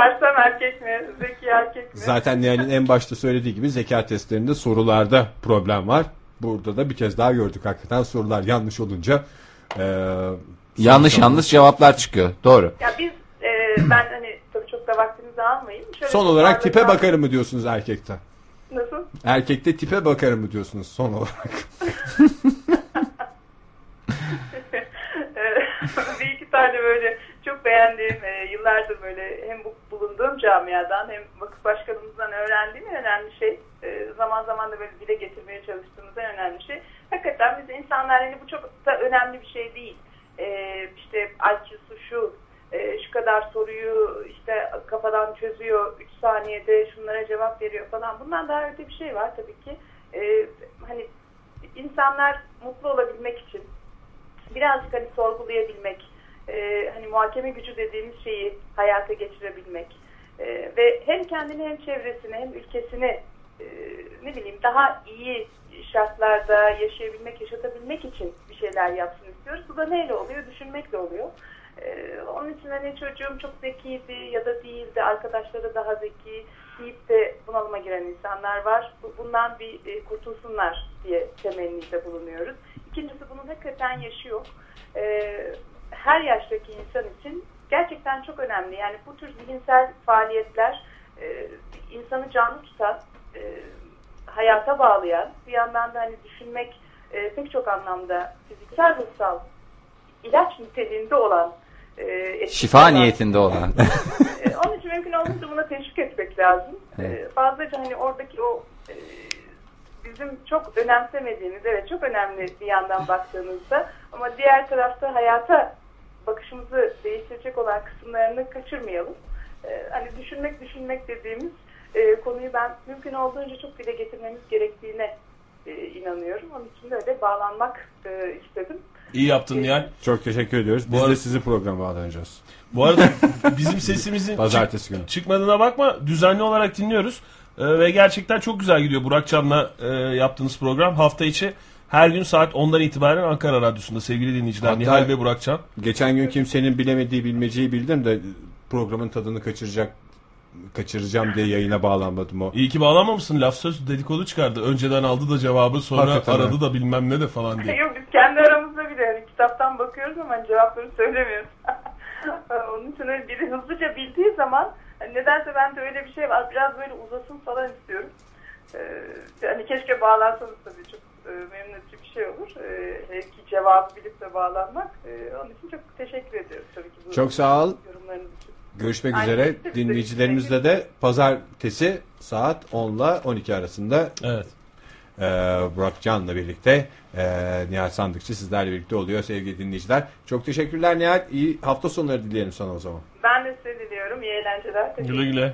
Sersem erkek mi? Zeki erkek mi? Zaten Nihal'in en başta söylediği gibi zeka testlerinde sorularda problem var. Burada da bir kez daha gördük hakikaten sorular yanlış olunca. E, Yanlış yanlış cevaplar çıkıyor. Doğru. Ya biz e, ben hani tabii çok da vaktinizi almayayım. Şöyle Son olarak tipe bakarım mı diyorsunuz erkekte? Nasıl? Erkekte tipe bakarım mı diyorsunuz son olarak? Bir tane böyle çok beğendiğim e, yıllardır böyle hem bu bulunduğum camiadan hem vakıf başkanımızdan öğrendiğim en önemli şey e, zaman zaman da böyle dile getirmeye çalıştığımız en önemli şey hakikaten biz insanlar hani bu çok da önemli bir şey değil. E, işte IQ'su şu e, şu kadar soruyu işte kafadan çözüyor 3 saniyede şunlara cevap veriyor falan. Bundan daha öte bir şey var tabii ki. E, hani insanlar mutlu olabilmek için birazcık hani sorgulayabilmek, e, hani muhakeme gücü dediğimiz şeyi hayata geçirebilmek e, ve hem kendini hem çevresini hem ülkesini e, ne bileyim daha iyi şartlarda yaşayabilmek, yaşatabilmek için bir şeyler yapsın istiyoruz. Bu da neyle oluyor? Düşünmekle oluyor. E, onun için hani çocuğum çok zekiydi ya da değildi, arkadaşları daha zeki deyip de bunalıma giren insanlar var. Bu- Bundan bir e, kurtulsunlar diye temennide bulunuyoruz. İkincisi bunun hakikaten yaşı yok. Ee, her yaştaki insan için gerçekten çok önemli. Yani bu tür zihinsel faaliyetler e, insanı canlı tutan, e, hayata bağlayan, bir yandan da hani düşünmek e, pek çok anlamda fiziksel, ruhsal, ilaç niteliğinde olan e, Şifa olan- niyetinde olan. e, onun için mümkün olduğunca buna teşvik etmek lazım. E, fazlaca hani oradaki o e, bizim çok önemsemediğimiz, evet çok önemli bir yandan baktığınızda ama diğer tarafta hayata bakışımızı değiştirecek olan kısımlarını kaçırmayalım. E, hani düşünmek düşünmek dediğimiz e, konuyu ben mümkün olduğunca çok dile getirmemiz gerektiğine e, inanıyorum. Onun için de öyle bağlanmak e, istedim. İyi yaptın Nihal. Çok teşekkür ediyoruz. Biz Bu arada- de sizi programa bağlanacağız. Bu arada bizim sesimizin Pazartesi günü. çıkmadığına bakma. Düzenli olarak dinliyoruz. Ee, ve gerçekten çok güzel gidiyor Burak Can'la e, yaptığınız program. Hafta içi her gün saat 10'dan itibaren Ankara Radyosu'nda sevgili dinleyiciler. Hatta- Nihal ve Burak Can. Geçen gün kimsenin bilemediği bilmeceyi bildim de programın tadını kaçıracak kaçıracağım diye yayına bağlanmadım o. İyi ki bağlanmamışsın. Laf söz dedikodu çıkardı. Önceden aldı da cevabı sonra Hakikaten aradı öyle. da bilmem ne de falan diye. Yok biz kendi aramızda bile hani kitaptan bakıyoruz ama cevapları söylemiyoruz. Onun için öyle biri hızlıca bildiği zaman hani nedense bende öyle bir şey var. Biraz böyle uzasın falan istiyorum. Ee, hani keşke bağlansanız tabii e, memnun edici bir şey olur. Ee, hele ki cevabı bilip de bağlanmak. Ee, onun için çok teşekkür ediyoruz tabii ki. Bu Çok sağ ol. Yorumlarınız için. Görüşmek Aynı üzere. şekilde. Dinleyicilerimizle de pazartesi saat 10 ile 12 arasında Evet. e, Burak Can'la birlikte e, Nihal Sandıkçı sizlerle birlikte oluyor sevgili dinleyiciler. Çok teşekkürler Nihal. İyi hafta sonları dileyelim sana o zaman. Ben de size diliyorum. İyi eğlenceler. Güle güle.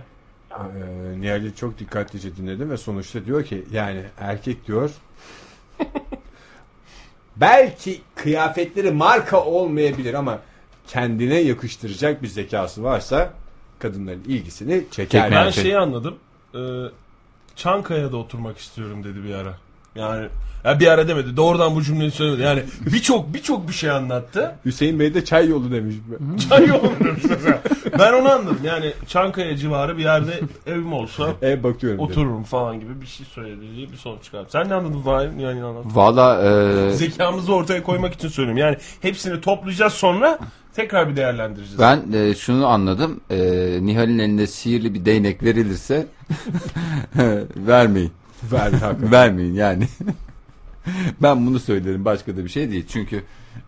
Ee, Nihal'i çok dikkatlice dinledim ve sonuçta diyor ki yani erkek diyor belki kıyafetleri marka olmayabilir ama kendine yakıştıracak bir zekası varsa kadınların ilgisini çeker. Ben Gerçek. şeyi anladım. Ee, Çankaya'da oturmak istiyorum dedi bir ara. Yani ya bir ara demedi. Doğrudan bu cümleyi söylemedi. Yani birçok birçok bir şey anlattı. Hüseyin Bey de çay yolu demiş. Çay olmuyormuş mesela. Ben onu anladım. Yani Çankaya civarı bir yerde evim olsa E bakıyorum. dedi. otururum falan gibi bir şey söyledi bir sonuç çıkardım. Sen ne anladın Fahir? Yani anladın. Valla e, Zekamızı ortaya koymak için söylüyorum. Yani hepsini toplayacağız sonra tekrar bir değerlendireceğiz. ben e, şunu anladım. E, Nihal'in elinde sihirli bir değnek verilirse vermeyin. Ver, hakikaten. Vermeyin yani. ben bunu söylerim. Başka da bir şey değil. Çünkü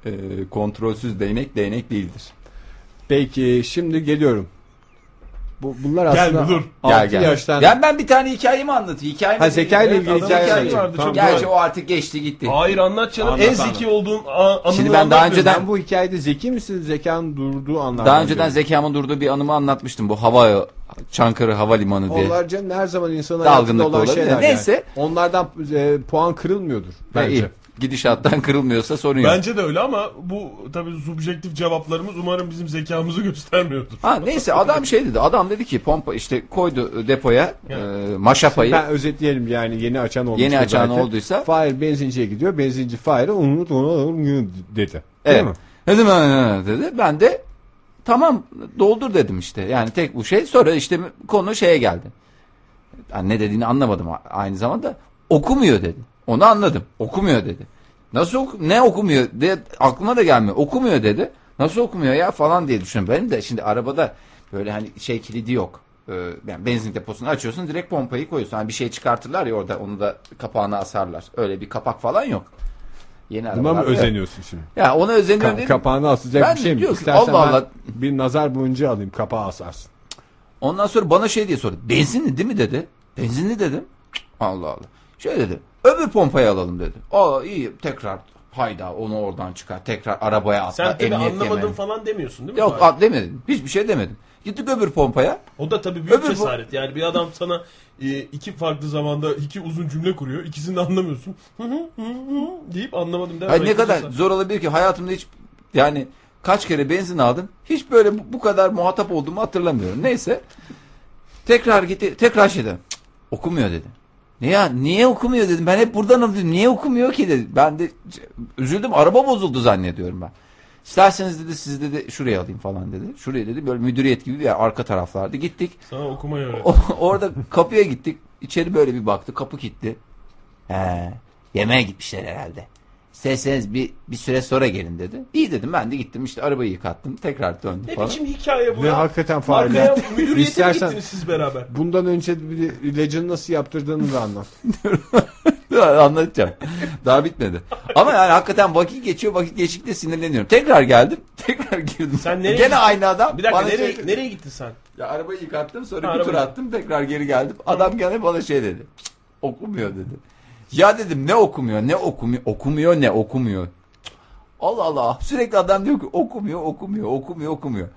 e, kontrolsüz değnek değnek değildir. Peki şimdi geliyorum. Bu, bunlar Gel aslında bir dur. 6 Gel gel. yaştan Ya ben bir tane hikayemi anlatayım. Hikayemi Ha, Zekai ile ilgili adamın hikaye hikayesi anlatacağım. vardı, Tamam. çok Gerçi o artık geçti gitti. Hayır anlat canım. Anlat, en anlat. zeki olduğun a- anını Şimdi ben daha anlat önceden-. Sen bu hikayede zeki misin? Zekan durduğu anlardan Daha önceden zekamın durduğu bir anımı anlatmıştım. Bu hava Çankırı Havalimanı diye. Onlar canım her zaman insanın Dalgınlık hayatında olan olabilir. şeyler. Neyse. Yani. Onlardan e, puan kırılmıyordur Ha, bence. iyi. Gidişattan kırılmıyorsa sorun yok. Bence de öyle ama bu tabii subjektif cevaplarımız umarım bizim zekamızı göstermiyordur. Ha neyse adam şey dedi. Adam dedi ki pompa işte koydu depoya e, maşapayı. Ben özetleyelim yani yeni açan olmuş. Yeni açan olduysa- Fahir benzinciye gidiyor. Benzinci Fahir'e unut onu dedi. Değil Evet. mi? "Ha, ha," dedi. Ben de tamam doldur dedim işte. Yani tek bu şey. Sonra işte konu şeye geldi. Yani ne dediğini anlamadım aynı zamanda. Okumuyor dedi. Onu anladım. Okumuyor dedi. Nasıl oku ne okumuyor diye aklıma da gelmiyor. Okumuyor dedi. Nasıl okumuyor ya falan diye düşünüyorum. Benim de şimdi arabada böyle hani şey kilidi yok. Ee, yani benzin deposunu açıyorsun direkt pompayı koyuyorsun. Hani bir şey çıkartırlar ya orada onu da kapağına asarlar. Öyle bir kapak falan yok. Yeni Buna mı özeniyorsun şimdi? Ya ona özeniyorum Ka- dedim. kapağını asacak Ben bir şey mi? diyor ki, İstersen Allah Allah. bir nazar boncuğu alayım kapağı asarsın. Ondan sonra bana şey diye sordu. Benzinli değil mi dedi. Benzinli dedim. Allah Allah. Şöyle dedi. Öbür pompayı alalım dedi. Aa iyi tekrar hayda onu oradan çıkar. Tekrar arabaya atla. Sen tabii emniyet anlamadın kemeri. falan demiyorsun değil mi? Yok Fahir? a- demedim. Hiçbir şey demedim. Gittik öbür pompaya. O da tabii büyük Öbür bu- cesaret. Yani bir adam sana e, iki farklı zamanda iki uzun cümle kuruyor. İkisini de anlamıyorsun. Hı hı hı hı deyip anlamadım demek. Ay ne kadar zor olabilir ki hayatımda hiç yani kaç kere benzin aldım. Hiç böyle bu, bu kadar muhatap olduğumu hatırlamıyorum. Neyse. Tekrar gitti. Tekrar şey dedim. "Cık, okumuyor dedi. Ya niye okumuyor dedim. Ben hep buradan alıyorum. Niye okumuyor ki dedi. Ben de üzüldüm. Araba bozuldu zannediyorum ben. İsterseniz dedi siz dedi şuraya alayım falan dedi. Şuraya dedi böyle müdüriyet gibi bir yer arka taraflarda. Gittik. Sana okumayı öğret. Orada kapıya gittik. İçeri böyle bir baktı. Kapı kilitli. He, yemeğe gitmişler herhalde. İsterseniz bir, bir süre sonra gelin dedi. İyi dedim ben de gittim işte arabayı yıkattım. Tekrar döndüm Ne falan. biçim hikaye bu Ve ya? hakikaten Fahir. Arkaya müdüriyete mi İstersen- gittiniz siz beraber? Bundan önce bir ilacını nasıl yaptırdığını da anlat. Anlatacağım. Daha bitmedi. Ama yani hakikaten vakit geçiyor. Vakit geçtikçe sinirleniyorum. Tekrar geldim. Tekrar girdim. Sen nereye Gene gittin? aynı adam. Bir dakika bana nereye, şey- nereye gittin sen? Ya arabayı yıkattım sonra Ha, bir tur arabayı- attım tekrar geri geldim. Adam gene bana şey dedi. "Cık, okumuyor dedi. Ya dedim ne okumuyor ne okumuyor okumuyor ne okumuyor. Allah Allah sürekli adam diyor ki okumuyor okumuyor okumuyor okumuyor.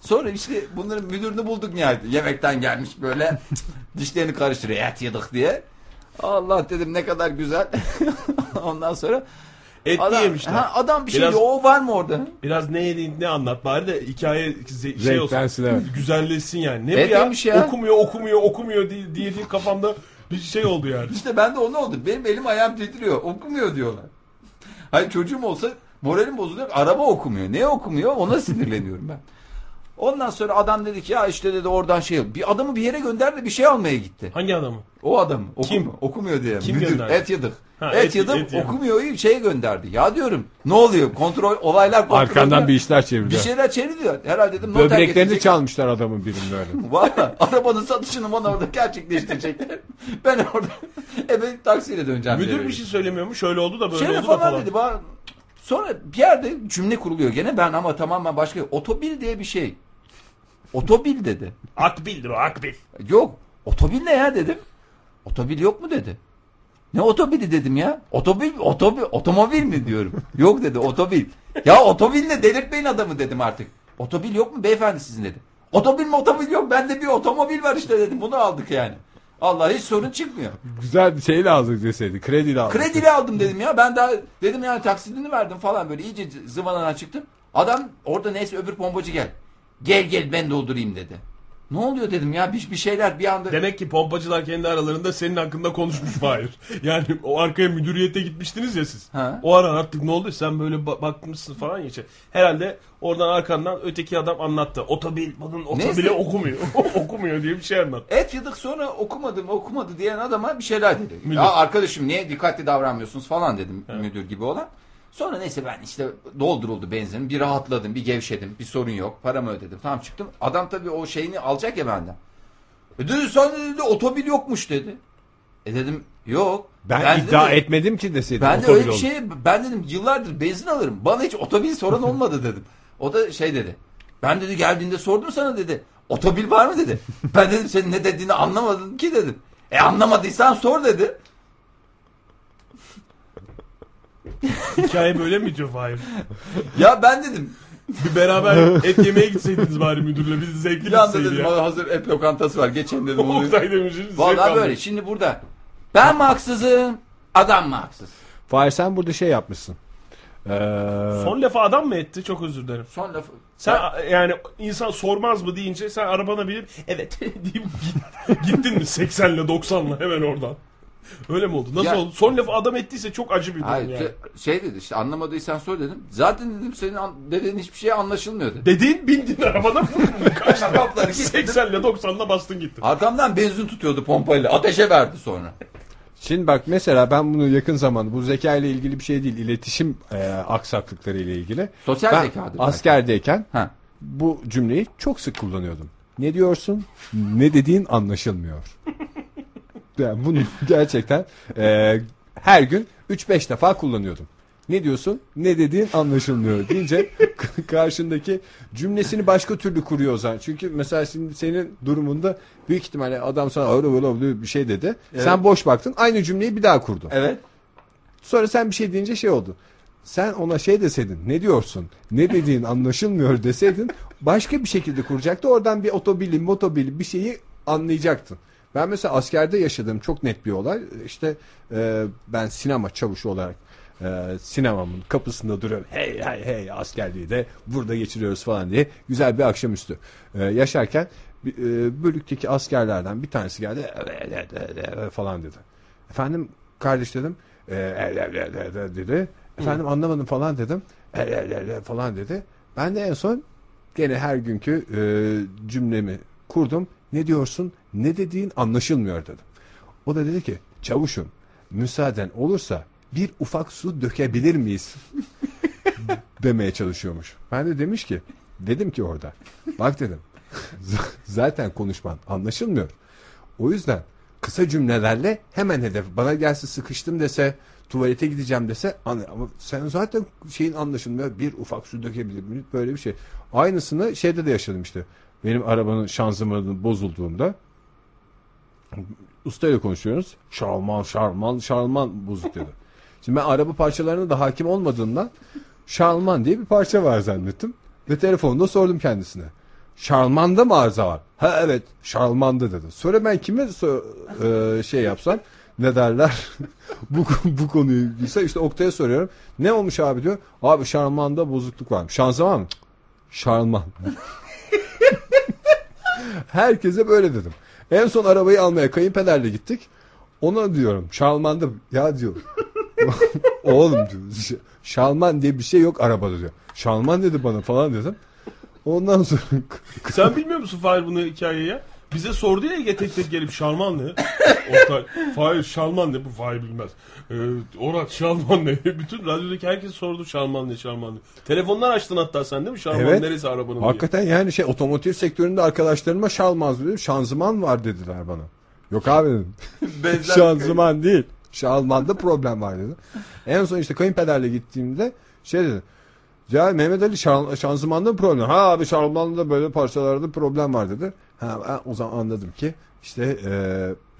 Sonra işte bunların müdürünü bulduk nihayet. Yemekten gelmiş böyle dişlerini karıştırıyor et yedik diye. Allah dedim ne kadar güzel. Ondan sonra Et adam, yemişler. ha, adam bir şey Biraz- diyor o var mı orada? Biraz ne yediğini ne anlat bari de hikaye şey olsun. Renklensin, evet. Güzelleşsin yani. Ne Et bu ya? yemiş ya. Okumuyor okumuyor okumuyor diye, diye diye kafamda bir şey oldu yani. İşte ben de o ne oldu? Benim elim ayağım titriyor. Okumuyor diyorlar. Hayır çocuğum olsa moralim bozuluyor. Araba okumuyor. Ne okumuyor? Ona sinirleniyorum ben. Ondan sonra adam dedi ki ya işte dedi oradan şey bir adamı bir yere gönderdi bir şey almaya gitti. Hangi adamı? O adam okumuyor, Kim? okumuyor diye. Kim Müdür gönderdi? et yedik. Ha, et, et- yedim et okumuyor iyi şeye gönderdi. Ya diyorum ne oluyor? Kontrol olaylar kontrol. Arkandan bir işler çeviriyor. bir şeyler çeviriyor. Herhalde dedim noter Böbreklerini getirecek. çalmışlar adamın birinde öyle. Valla arabanın satışını bana orada gerçekleştirecekler. ben orada eve taksiyle döneceğim. Müdür bir şey söylemiyor mu? Şöyle oldu da böyle Şöyle oldu da falan, falan. dedi. Bana... Sonra bir yerde cümle kuruluyor gene ben ama tamamen başka. Otobil diye bir şey. Otobil dedi. Akbil'dir o akbil. Yok. Otobil ne ya dedim. Otobil yok mu dedi. Ne otobili dedim ya. Otobil, otobil, otomobil mi diyorum. yok dedi otobil. Ya otobil ne delirtmeyin adamı dedim artık. Otobil yok mu beyefendi sizin dedi. Otobil mi otobil yok bende bir otomobil var işte dedim bunu aldık yani. Allah hiç sorun çıkmıyor. Güzel bir şey lazım deseydi. Kredi lazım. Kredili aldım dedim ya. Ben daha dedim yani taksidini verdim falan böyle iyice zıvanadan çıktım. Adam orada neyse öbür pompacı gel. Gel gel ben doldurayım dedi. Ne oluyor dedim ya bir, bir şeyler bir anda. Demek ki pompacılar kendi aralarında senin hakkında konuşmuş Fahir. Yani o arkaya müdüriyete gitmiştiniz ya siz. Ha. O ara artık ne oldu sen böyle ba- bakmışsın falan ya. işte. Herhalde oradan arkandan öteki adam anlattı. Otobil bunun otobili okumuyor. okumuyor diye bir şey anlattı. Et yedik sonra okumadım okumadı diyen adama bir şeyler dedi. Müdür. Ya arkadaşım niye dikkatli davranmıyorsunuz falan dedim müdür gibi olan. Sonra neyse ben işte dolduruldu benzin. Bir rahatladım, bir gevşedim. Bir sorun yok. Paramı ödedim. Tamam çıktım. Adam tabii o şeyini alacak ya benden. E dedi sen dedi otobil yokmuş dedi. E dedim yok. Ben, iddia dedim, etmedim ki deseydim. Ben de öyle bir şey ben dedim yıllardır benzin alırım. Bana hiç otobil soran olmadı dedim. O da şey dedi. Ben dedi geldiğinde sordum sana dedi. Otobil var mı dedi. Ben dedim senin ne dediğini anlamadım ki dedim. E anlamadıysan sor dedi. Hikaye böyle mi diyor Fahir? Ya ben dedim. Bir beraber et yemeye gitseydiniz bari müdürle. Biz zevkli Bir anda gitseydi dedim ya. hazır et lokantası var. Geçen dedim onu. Oktay demişsiniz. Vallahi böyle. Şimdi burada ben mi haksızım? Adam mı haksız? Fahir sen burada şey yapmışsın. Ee, Son lafa adam mı etti? Çok özür dilerim. Son lafı. Sen yani insan sormaz mı deyince sen arabana binip evet deyip git- gittin mi 80'le 90'la hemen oradan. Öyle mi oldu? Nasıl Ya- oldu? Son lafı adam ettiyse çok acı bir durum Hayır, yani. te- şey dedi işte anlamadıysan sor dedim. Zaten dedim senin an- dediğin hiçbir şey anlaşılmıyor dedi. Dediğin bindin arabana kaçtın. Kapları kilitledim. 80 ile 90'la bastın gittin. Arkamdan benzin tutuyordu pompayla. Ateşe verdi sonra. Şimdi bak mesela ben bunu yakın zamanda bu zeka ile ilgili bir şey değil iletişim e, aksaklıkları ile ilgili. Sosyal ben zekadır askerdeyken Ha. bu cümleyi çok sık kullanıyordum. Ne diyorsun? Ne dediğin anlaşılmıyor. Yani bunu gerçekten e, her gün 3-5 defa kullanıyordum. Ne diyorsun? Ne dediğin anlaşılmıyor deyince karşındaki cümlesini başka türlü kuruyor o zaman. Çünkü mesela şimdi senin durumunda büyük ihtimalle adam sana öyle öyle bir şey dedi. Sen boş baktın aynı cümleyi bir daha kurdun. Evet. Sonra sen bir şey deyince şey oldu. Sen ona şey deseydin ne diyorsun ne dediğin anlaşılmıyor deseydin başka bir şekilde kuracaktı. Oradan bir otobilim motobilim bir şeyi anlayacaktın. Ben mesela askerde yaşadığım çok net bir olay. İşte e, ben sinema çavuşu olarak e, sinemamın kapısında duruyorum. Hey hey hey askerliği de burada geçiriyoruz falan diye güzel bir akşamüstü e, yaşarken e, bölükteki askerlerden bir tanesi geldi falan dedi. Efendim kardeş dedim. E, dedi. Efendim anlamadım falan dedim. falan dedi. Ben de en son gene her günkü e, cümlemi kurdum. Ne diyorsun? Ne dediğin anlaşılmıyor dedim. O da dedi ki çavuşum müsaaden olursa bir ufak su dökebilir miyiz? demeye çalışıyormuş. Ben de demiş ki dedim ki orada bak dedim zaten konuşman anlaşılmıyor. O yüzden kısa cümlelerle hemen hedef bana gelse sıkıştım dese tuvalete gideceğim dese ama sen zaten şeyin anlaşılmıyor bir ufak su dökebilir miyiz böyle bir şey. Aynısını şeyde de yaşadım işte. Benim arabanın şanzımanı bozulduğunda ustayla konuşuyoruz. Şarman, şarman, şarman bozuk dedi. Şimdi ben araba parçalarına da hakim olmadığından şarman diye bir parça var zannettim. Ve telefonda sordum kendisine. Şarmanda mı arıza var? Ha evet şarmanda dedi. Sonra ben kime so- e, şey yapsam ne derler bu, bu konuyu ise işte Oktay'a soruyorum. Ne olmuş abi diyor. Abi şarmanda bozukluk var. Şanzıman mı? Cık, Şarman. Herkese böyle dedim. En son arabayı almaya kayınpederle gittik. Ona diyorum Şalman'da ya diyor. Oğlum diyor. Şalman diye bir şey yok arabada diyor. Şalman dedi bana falan dedim. Ondan sonra Sen bilmiyor musun Fahir bunu hikayeyi ya? Bize sordu ya Ege tek tek gelip Şalman ne? Oktay, Fahir Şalman ne? Bu Fahir bilmez. Ee, Orat Şalman ne? Bütün radyodaki herkes sordu Şalman ne Şalman ne? Telefondan açtın hatta sen değil mi? Şalman Evet. neresi arabanın diye. hakikaten yani şey otomotiv sektöründe arkadaşlarıma şalmaz dedim. Şanzıman var dediler bana. Yok abi dedim. Şanzıman değil. Şalmanda problem var dedi. En son işte kayınpederle gittiğimde şey dedi. Ya Mehmet Ali şan, şanzımanda mı problem? Ha abi şanzımanda böyle parçalarda problem var dedi. Ha o zaman anladım ki işte e,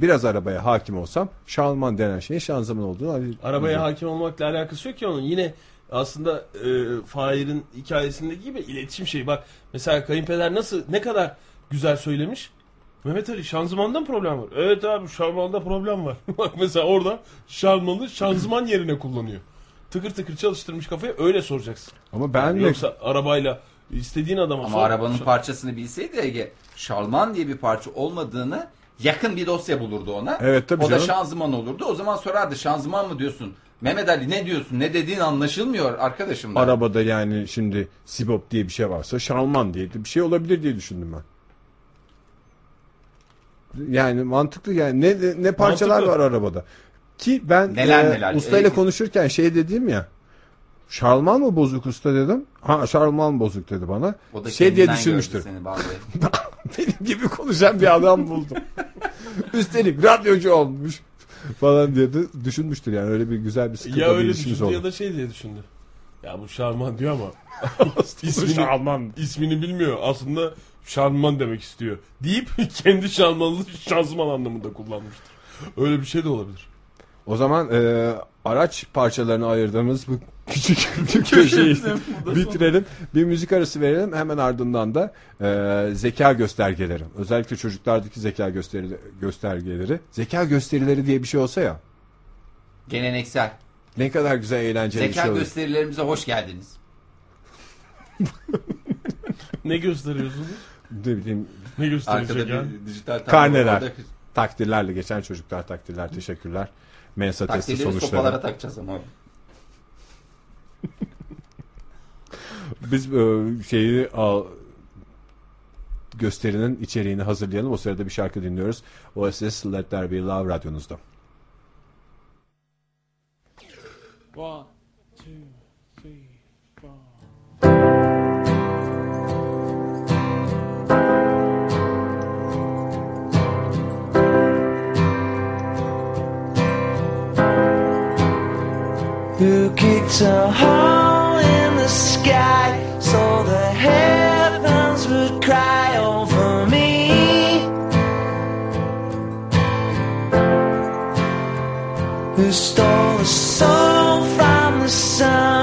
biraz arabaya hakim olsam şanzıman denen şeyin şanzıman olduğunu Arabaya hakim olmakla alakası yok ki onun. Yine aslında e, Fahir'in hikayesindeki gibi iletişim şeyi. Bak mesela kayınpeder nasıl ne kadar güzel söylemiş. Mehmet Ali şanzımanda mı problem var? Evet abi şanzımanda problem var. Bak mesela orada şanzımanı şanzıman yerine kullanıyor. Tıkır tıkır çalıştırmış kafayı öyle soracaksın. Ama ben de Yoksa arabayla istediğin adama Ama sor. arabanın Şa- parçasını bilseydi Ege Şalman diye bir parça olmadığını yakın bir dosya bulurdu ona. Evet, tabii o da canım. şanzıman olurdu. O zaman sorardı şanzıman mı diyorsun? Mehmet Ali ne diyorsun? Ne dediğin anlaşılmıyor arkadaşım. da. arabada yani şimdi Sibop diye bir şey varsa Şalman diye bir şey olabilir diye düşündüm ben. Yani mantıklı yani ne ne parçalar Mantıklı. var arabada. Ki ben Neler e, neler. ustayla Ee, konuşurken şey dediğim ya. Şarman mı bozuk usta dedim. Ha şarman bozuk dedi bana. O da Şey diye düşünmüştür. Benim gibi konuşan bir adam buldum. Üstelik radyocu olmuş falan diye de düşünmüştür yani öyle bir güzel bir sıkıntı ya öyle düşündü oldu. ya da şey diye düşündü. Ya bu Şarman diyor ama ismini, Şarman. ismini bilmiyor. Aslında Şarman demek istiyor. Deyip kendi Şarmanlı şanzıman anlamında kullanmıştır. Öyle bir şey de olabilir. O zaman e, araç parçalarını ayırdığımız bu küçük köşeyi bitirelim. Bir müzik arası verelim. Hemen ardından da e, zeka göstergeleri. Özellikle çocuklardaki zeka gösterileri, göstergeleri. Zeka gösterileri diye bir şey olsa ya. Geleneksel. Ne kadar güzel eğlenceli zeka bir şey olur. gösterilerimize hoş geldiniz. ne gösteriyorsunuz? Ne bileyim. Ne gösterecek Arkada yani? dijital Karneler. Takdirlerle geçen çocuklar takdirler. Teşekkürler mensa testi sonuçları. sopalara takacağız ama. Biz e, şeyi al, gösterinin içeriğini hazırlayalım. O sırada bir şarkı dinliyoruz. OSS Let There Be Love radyonuzda. One. who kicked a hole in the sky so the heavens would cry over me. Who stole the soul from the sun?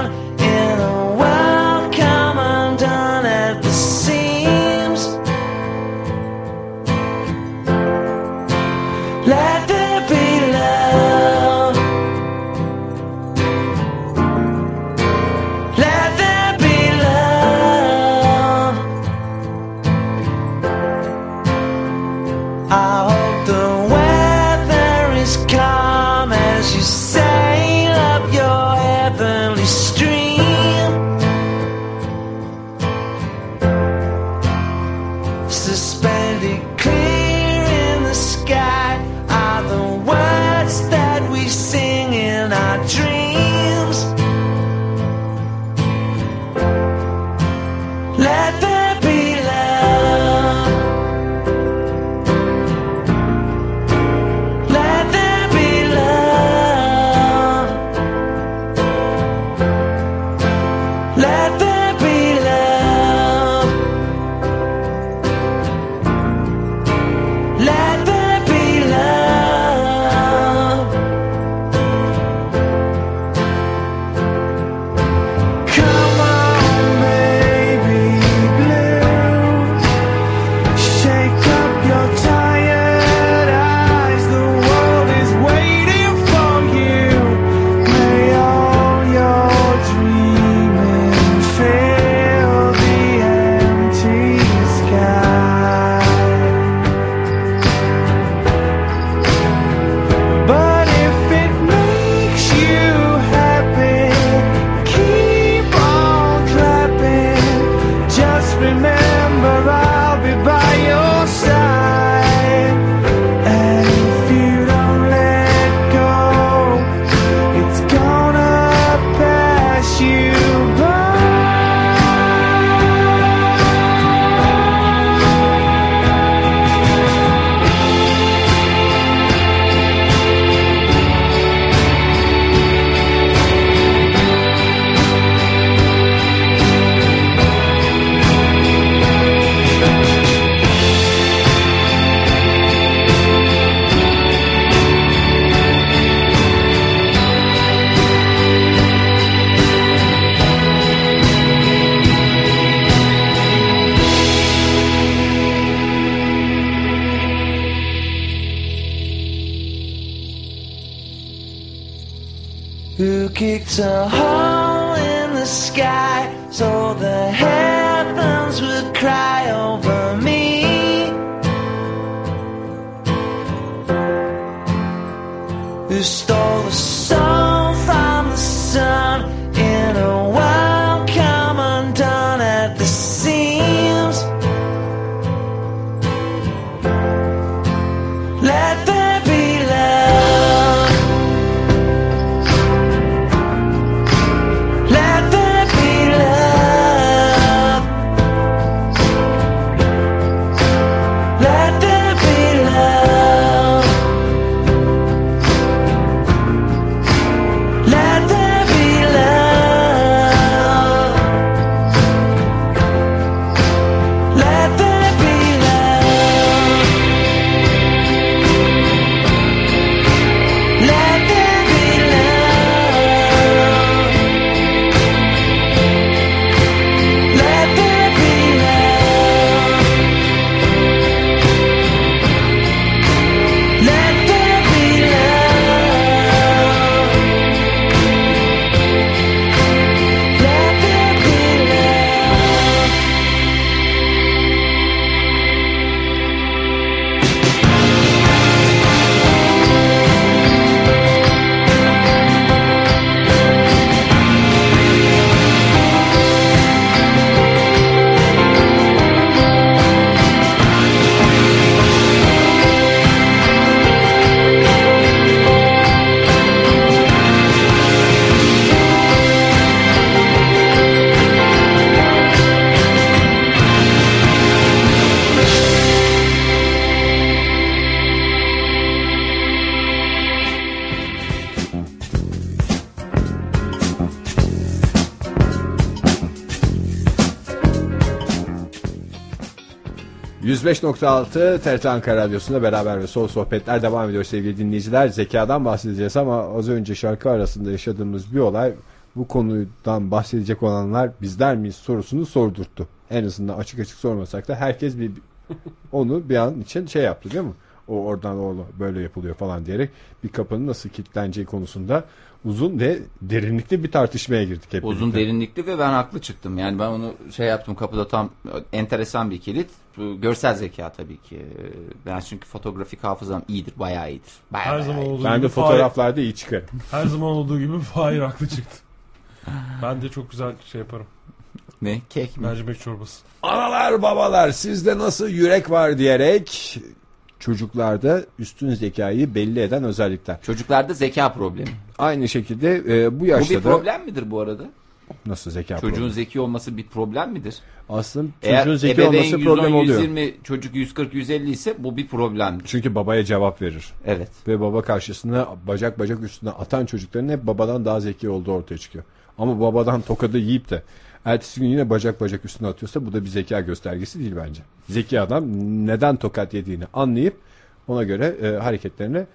105.6 TRT Ankara Radyosu'nda beraber ve sol sohbetler devam ediyor sevgili dinleyiciler. Zekadan bahsedeceğiz ama az önce şarkı arasında yaşadığımız bir olay bu konudan bahsedecek olanlar bizler miyiz sorusunu sordurttu. En azından açık açık sormasak da herkes bir onu bir an için şey yaptı değil mi? O oradan o böyle yapılıyor falan diyerek bir kapının nasıl kilitleneceği konusunda uzun ve derinlikli bir tartışmaya girdik hep Uzun birlikte. derinlikli ve ben haklı çıktım. Yani ben onu şey yaptım kapıda tam enteresan bir kilit. Görsel zeka tabii ki. Ben çünkü fotoğrafik hafızam iyidir, bayağı iyidir. Bayağı, Her bayağı zaman iyidir. olduğu Ben gibi de Fahir- fotoğraflarda iyi çıkarım. her zaman olduğu gibi Fahir haklı çıktı. Ben de çok güzel şey yaparım. Ne? Kek mi? Mercimek çorbası. Analar babalar sizde nasıl yürek var diyerek çocuklarda üstün zekayı belli eden özellikler. Çocuklarda zeka problemi. Aynı şekilde e, bu Bu yaşta bir da problem midir bu arada? nasıl zeka Çocuğun problemi? zeki olması bir problem midir? Aslında Eğer çocuğun zeki ebeveyn olması 110, problem oluyor. 120, çocuk 140, 150 ise bu bir problemdir. Çünkü babaya cevap verir. Evet. Ve baba karşısına bacak bacak üstüne atan çocukların hep babadan daha zeki olduğu ortaya çıkıyor. Ama babadan tokadı yiyip de ertesi gün yine bacak bacak üstüne atıyorsa bu da bir zeka göstergesi değil bence. Zeki adam neden tokat yediğini anlayıp ona göre e, hareketlerine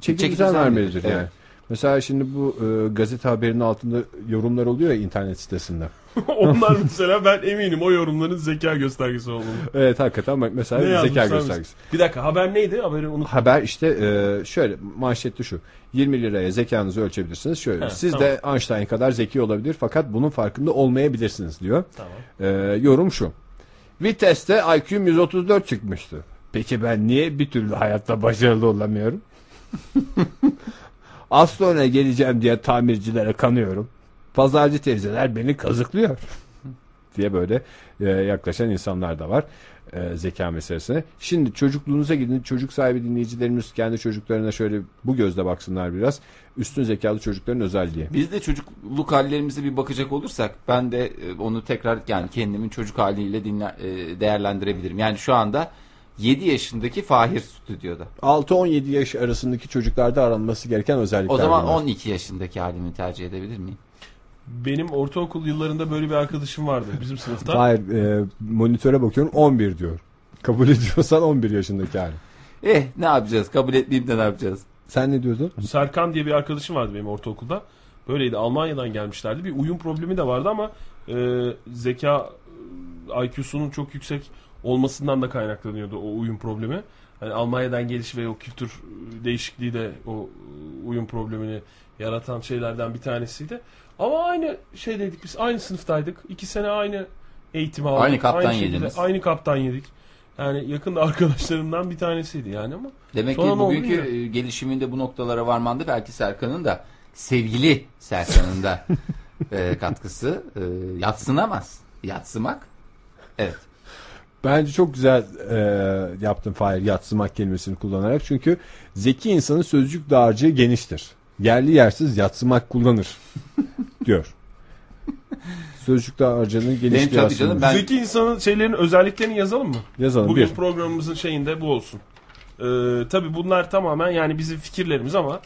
çeki düzen vermelidir yani. evet. Mesela şimdi bu e, gazete haberinin altında yorumlar oluyor ya internet sitesinde. Onlar mesela ben eminim o yorumların zeka göstergesi olduğunu. Evet hakikaten bak mesela Ne zeka yazmışlar göstergesi. Bir dakika haber neydi? Haberi unut. Haber işte e, şöyle manşette şu 20 liraya zekanızı ölçebilirsiniz şöyle He, siz de Einstein kadar zeki olabilir fakat bunun farkında olmayabilirsiniz diyor. Tamam. E, yorum şu viteste IQ'm 134 çıkmıştı. Peki ben niye bir türlü hayatta başarılı olamıyorum? Az sonra geleceğim diye tamircilere kanıyorum. Pazarcı teyzeler beni kazıklıyor. diye böyle e, yaklaşan insanlar da var e, zeka meselesine. Şimdi çocukluğunuza gidin. Çocuk sahibi dinleyicilerimiz kendi çocuklarına şöyle bu gözle baksınlar biraz. Üstün zekalı çocukların özelliği. Biz de çocukluk hallerimize bir bakacak olursak ben de e, onu tekrar yani kendimin çocuk haliyle dinle, e, değerlendirebilirim. Yani şu anda 7 yaşındaki Fahir stüdyoda. 6-17 yaş arasındaki çocuklarda aranması gereken özellikler. O zaman bunlar. 12 yaşındaki halimi tercih edebilir miyim? Benim ortaokul yıllarında böyle bir arkadaşım vardı bizim sınıfta. Hayır e, monitöre bakıyorum 11 diyor. Kabul ediyorsan 11 yaşındaki hali. Eh ne yapacağız? Kabul etmeyeyim de ne yapacağız? Sen ne diyordun? Serkan diye bir arkadaşım vardı benim ortaokulda. Böyleydi. Almanya'dan gelmişlerdi. Bir uyum problemi de vardı ama e, zeka IQ'sunun çok yüksek olmasından da kaynaklanıyordu o uyum problemi. Yani Almanya'dan geliş ve o kültür e, değişikliği de o e, uyum problemini yaratan şeylerden bir tanesiydi. Ama aynı şeydeydik biz. Aynı sınıftaydık. İki sene aynı eğitimi aldık. Aynı kaptan şekilde yediniz. Aynı kaptan yedik. Yani yakın arkadaşlarımdan bir tanesiydi yani ama. Demek ki bugünkü bilmiyorum. e, gelişiminde bu noktalara varmandı belki Serkan'ın da sevgili Serkan'ın da e, katkısı e, yatsınamaz. Yatsımak. Evet. Bence çok güzel e, yaptın Fahir yatsımak kelimesini kullanarak. Çünkü zeki insanın sözcük dağarcığı geniştir. Yerli yersiz yatsımak kullanır diyor. Sözcük dağarcığının Benim genişliği tabii aslında. canım ben Zeki insanın şeylerin özelliklerini yazalım mı? Yazalım Bugün bir. programımızın şeyinde bu olsun. Ee, tabii bunlar tamamen yani bizim fikirlerimiz ama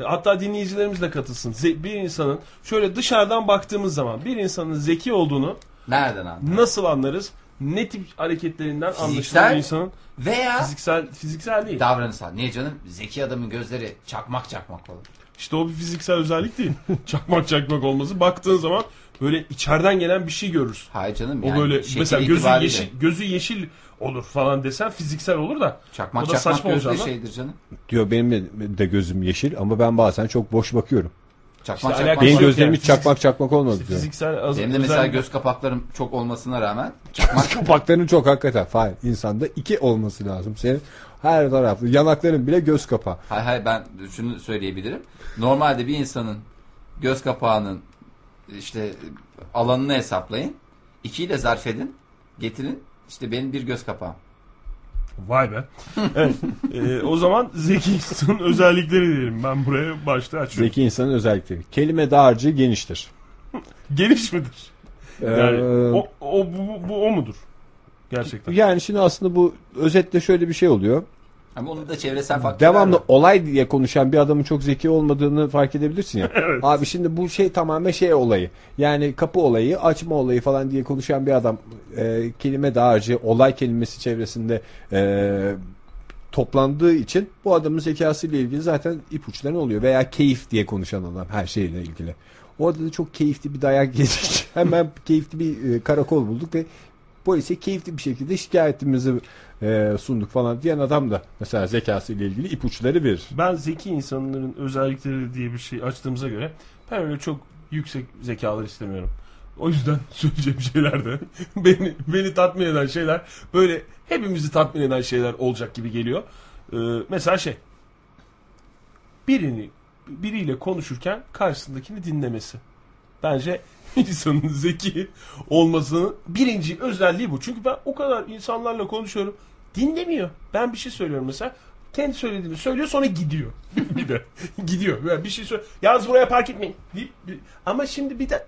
e, hatta dinleyicilerimiz de katılsın. Ze- bir insanın şöyle dışarıdan baktığımız zaman bir insanın zeki olduğunu nereden anladın? nasıl anlarız? Ne tip hareketlerinden bir insanın Veya fiziksel fiziksel değil. davranışsal. Niye canım? Zeki adamın gözleri çakmak çakmak olur. İşte o bir fiziksel özellik değil. çakmak çakmak olması. Baktığın zaman böyle içeriden gelen bir şey görürsün. Hayır canım O yani böyle mesela gözü itibariyle. yeşil, gözü yeşil olur falan desen fiziksel olur da. Çakmak o da çakmak saçma olacağından. şeydir canım. Diyor benim de gözüm yeşil ama ben bazen çok boş bakıyorum. Çakmak İşte çakmak. alakası Benim yok gözlerim yani. hiç çakmak çakmak olmadı İşte diyor. fiziksel az, Benim de mesela özel- göz kapaklarım çok olmasına rağmen çakmak Kapakların çok hakikaten. Hayır insanda iki olması lazım. Senin her taraflı yanakların bile göz kapağı. Hayır hayır ben şunu söyleyebilirim. Normalde bir insanın göz kapağının işte alanını hesaplayın. İkiyle zarf edin. Getirin. İşte benim bir göz kapağım. Vay be. evet. Ee, o zaman zeki insanın özellikleri diyelim. Ben buraya başta açıyorum. Zeki insanın özellikleri. Kelime dağarcığı geniştir. Geniş midir? Yani Ee, o, o bu, bu o mudur? Gerçekten. Yani şimdi aslında bu özetle şöyle bir şey oluyor. Ama onun da çevresel faktörler devamlı var. olay diye konuşan bir adamın çok zeki olmadığını fark edebilirsin ya. Abi şimdi bu şey tamamen şey olayı. Yani kapı olayı, açma olayı falan diye konuşan bir adam e, kelime dağarcığı olay kelimesi çevresinde e, toplandığı için bu adamın zekası ile ilgili zaten ipuçları oluyor. Veya keyif diye konuşan adam her şeyle ilgili. Orada da çok keyifli bir dayak yedik. Hemen keyifli bir e, karakol bulduk ve polise keyifli bir şekilde şikayetimizi e, sunduk falan diyen adam da mesela zekası ile ilgili ipuçları verir. Ben zeki insanların özellikleri diye bir şey açtığımıza göre ben öyle çok yüksek zekalar istemiyorum. O yüzden söyleyeceğim şeyler de beni, beni tatmin eden şeyler böyle hepimizi tatmin eden şeyler olacak gibi geliyor. Ee, mesela şey birini biriyle konuşurken karşısındakini dinlemesi. Bence insanın zeki olmasının birinci özelliği bu. Çünkü ben o kadar insanlarla konuşuyorum. Dinlemiyor. Ben bir şey söylüyorum mesela. Kendi söylediğini söylüyor sonra gidiyor. bir de gidiyor. Yani bir şey söyle. Yalnız buraya park etmeyin. deyip Ama şimdi bir de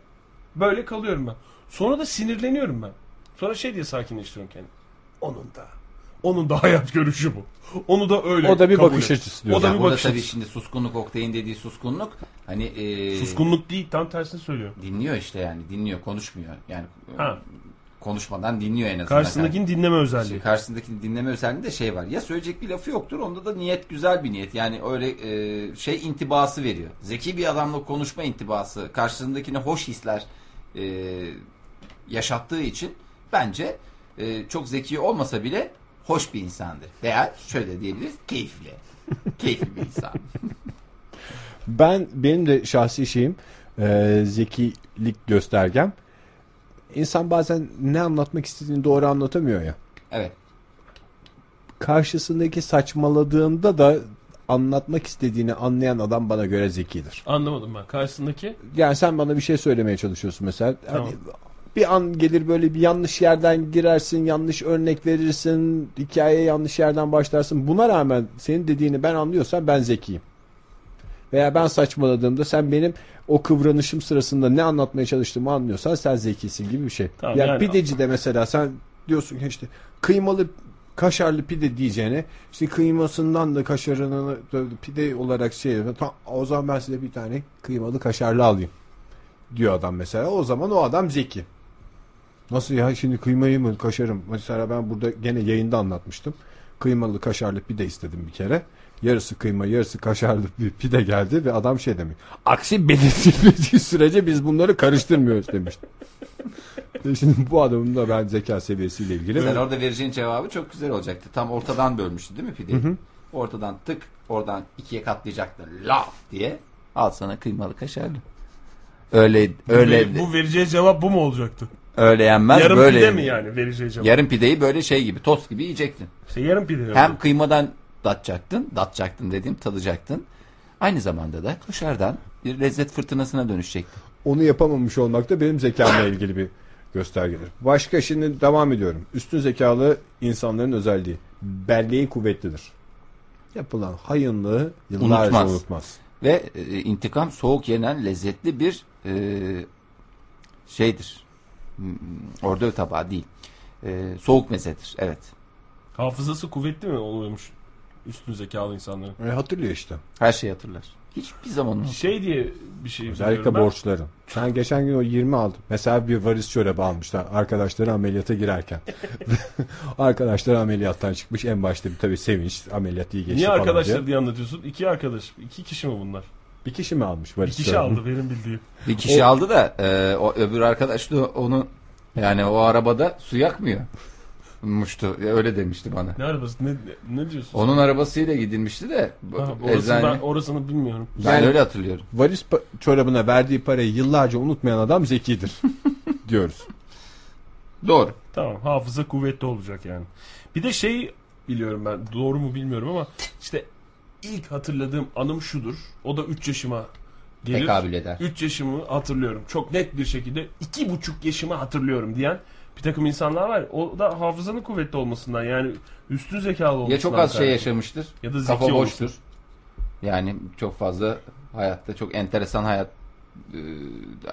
böyle kalıyorum ben. Sonra da sinirleniyorum ben. Sonra şey diye sakinleştiriyorum kendimi. Onun da. Onun da hayat görüşü bu. Onu da öyle O da bir kabul bakış et. açısı O diyor. da Ya bir bakış tabii açısı. şimdi suskunluk Oktay'ın dediği suskunluk hani e, Suskunluk değil tam tersini söylüyor. dinliyor işte yani dinliyor konuşmuyor yani Ha. Konuşmadan dinliyor en azından. Karşısındakini dinleme özelliği. Şimdi karşısındakini dinleme özelliğinde şey var. Ya söyleyecek bir lafı yoktur. Onda da niyet güzel bir niyet. Yani öyle e, şey intibası veriyor. Zeki bir adamla konuşma intibası. Karşısındakine hoş hisler e, yaşattığı için bence e, çok zeki olmasa bile hoş bir insandır. Veya şöyle diyebiliriz keyifli. Keyifli bir insan. Ben benim de şahsi şeyim e, zekilik göstergem. İnsan bazen ne anlatmak istediğini doğru anlatamıyor ya. Evet. Karşısındaki saçmaladığında da anlatmak istediğini anlayan adam bana göre zekidir. Anlamadım ben. Karşısındaki Yani sen bana bir şey söylemeye çalışıyorsun mesela. Tamam. Hani bir an gelir böyle bir yanlış yerden girersin, yanlış örnek verirsin, hikayeye yanlış yerden başlarsın. Buna rağmen senin dediğini ben anlıyorsam ben zekiyim. Veya ben saçmaladığımda sen benim o kıvranışım sırasında ne anlatmaya çalıştığımı anlıyorsan sen zekisin gibi bir şey. Tamam, yani, yani- pideci de mesela sen diyorsun ki işte kıymalı kaşarlı pide diyeceğine işte kıymasından da kaşarını pide olarak şey tamam, o zaman ben size bir tane kıymalı kaşarlı alayım diyor adam mesela. O zaman o adam zeki. Nasıl ya şimdi kıymayı mı kaşarım? Mesela ben burada gene yayında anlatmıştım. Kıymalı kaşarlı pide istedim bir kere. Yarısı kıyma yarısı kaşarlı bir pide geldi ve adam şey demiş. Aksi belirtilmediği sürece biz bunları karıştırmıyoruz demişti. E Şimdi bu adamın da ben zeka seviyesiyle ilgili. Sen orada vereceğin cevabı çok güzel olacaktı. Tam ortadan bölmüştü değil mi pideyi? Ortadan tık oradan ikiye katlayacaktı. Laf diye. Al sana kıymalı kaşarlı. Öyle öyle bu vereceği cevap bu mu olacaktı? öyle yenmez yarım böyle. pide mi yani vereceği cevap? Yarım pideyi böyle şey gibi tost gibi yiyecektin. İşte yarım pide. Hem kıymadan datacaktın, datacaktın dediğim tadacaktın. Aynı zamanda da kaşardan bir lezzet fırtınasına dönüşecektin. Onu yapamamış olmak da benim zekamla ilgili bir göstergedir. Başka şimdi devam ediyorum. Üstün zekalı insanların özelliği. Belleği kuvvetlidir. Yapılan hayınlığı yıllarca Unutmaz. unutmaz. Ve e, intikam soğuk yenen lezzetli bir e, şeydir. Hmm, Orada tabağı değil. E, soğuk mezedir. Evet. Hafızası kuvvetli mi oluyormuş üstün zekalı insanların? E, hatırlıyor işte. Her şeyi hatırlar. Hiçbir zaman unutmaz. Şey diye bir şey Özellikle ben. borçların. Sen geçen gün o 20 aldın. Mesela bir varis çorabı almışlar. Arkadaşları ameliyata girerken. Arkadaşları ameliyattan çıkmış. En başta bir tabii sevinç. Ameliyat iyi geçti Niye falan arkadaşlar diye. diye anlatıyorsun? İki arkadaş. iki kişi mi bunlar? Bir kişi mi almış Bir varis kişi çorabını? aldı benim bildiğim. Bir kişi aldı da e, o öbür arkadaş da onu yani o arabada su yakmıyor. Muştu. Öyle demişti bana. Ne arabası? Ne, ne, diyorsun? Onun arabasıyla gidilmişti de Ha, orasını, eczane. ben, orasını bilmiyorum. Ben Yani- öyle hatırlıyorum. Varis pa- çorabına verdiği parayı yıllarca unutmayan adam zekidir. diyoruz. Doğru. Tamam hafıza kuvvetli olacak yani. Bir de şey biliyorum ben doğru mu bilmiyorum ama işte ilk hatırladığım anım şudur. O da 3 yaşıma gelir. Tekabül eder. 3 yaşımı hatırlıyorum. Çok net bir şekilde 2,5 yaşımı hatırlıyorum diyen bir takım insanlar var. O da hafızanın kuvvetli olmasından yani üstün zekalı olmasından. Ya çok az şey yaşamıştır. Ya da zeki Kafa boştur. Yani çok fazla hayatta çok enteresan hayat e,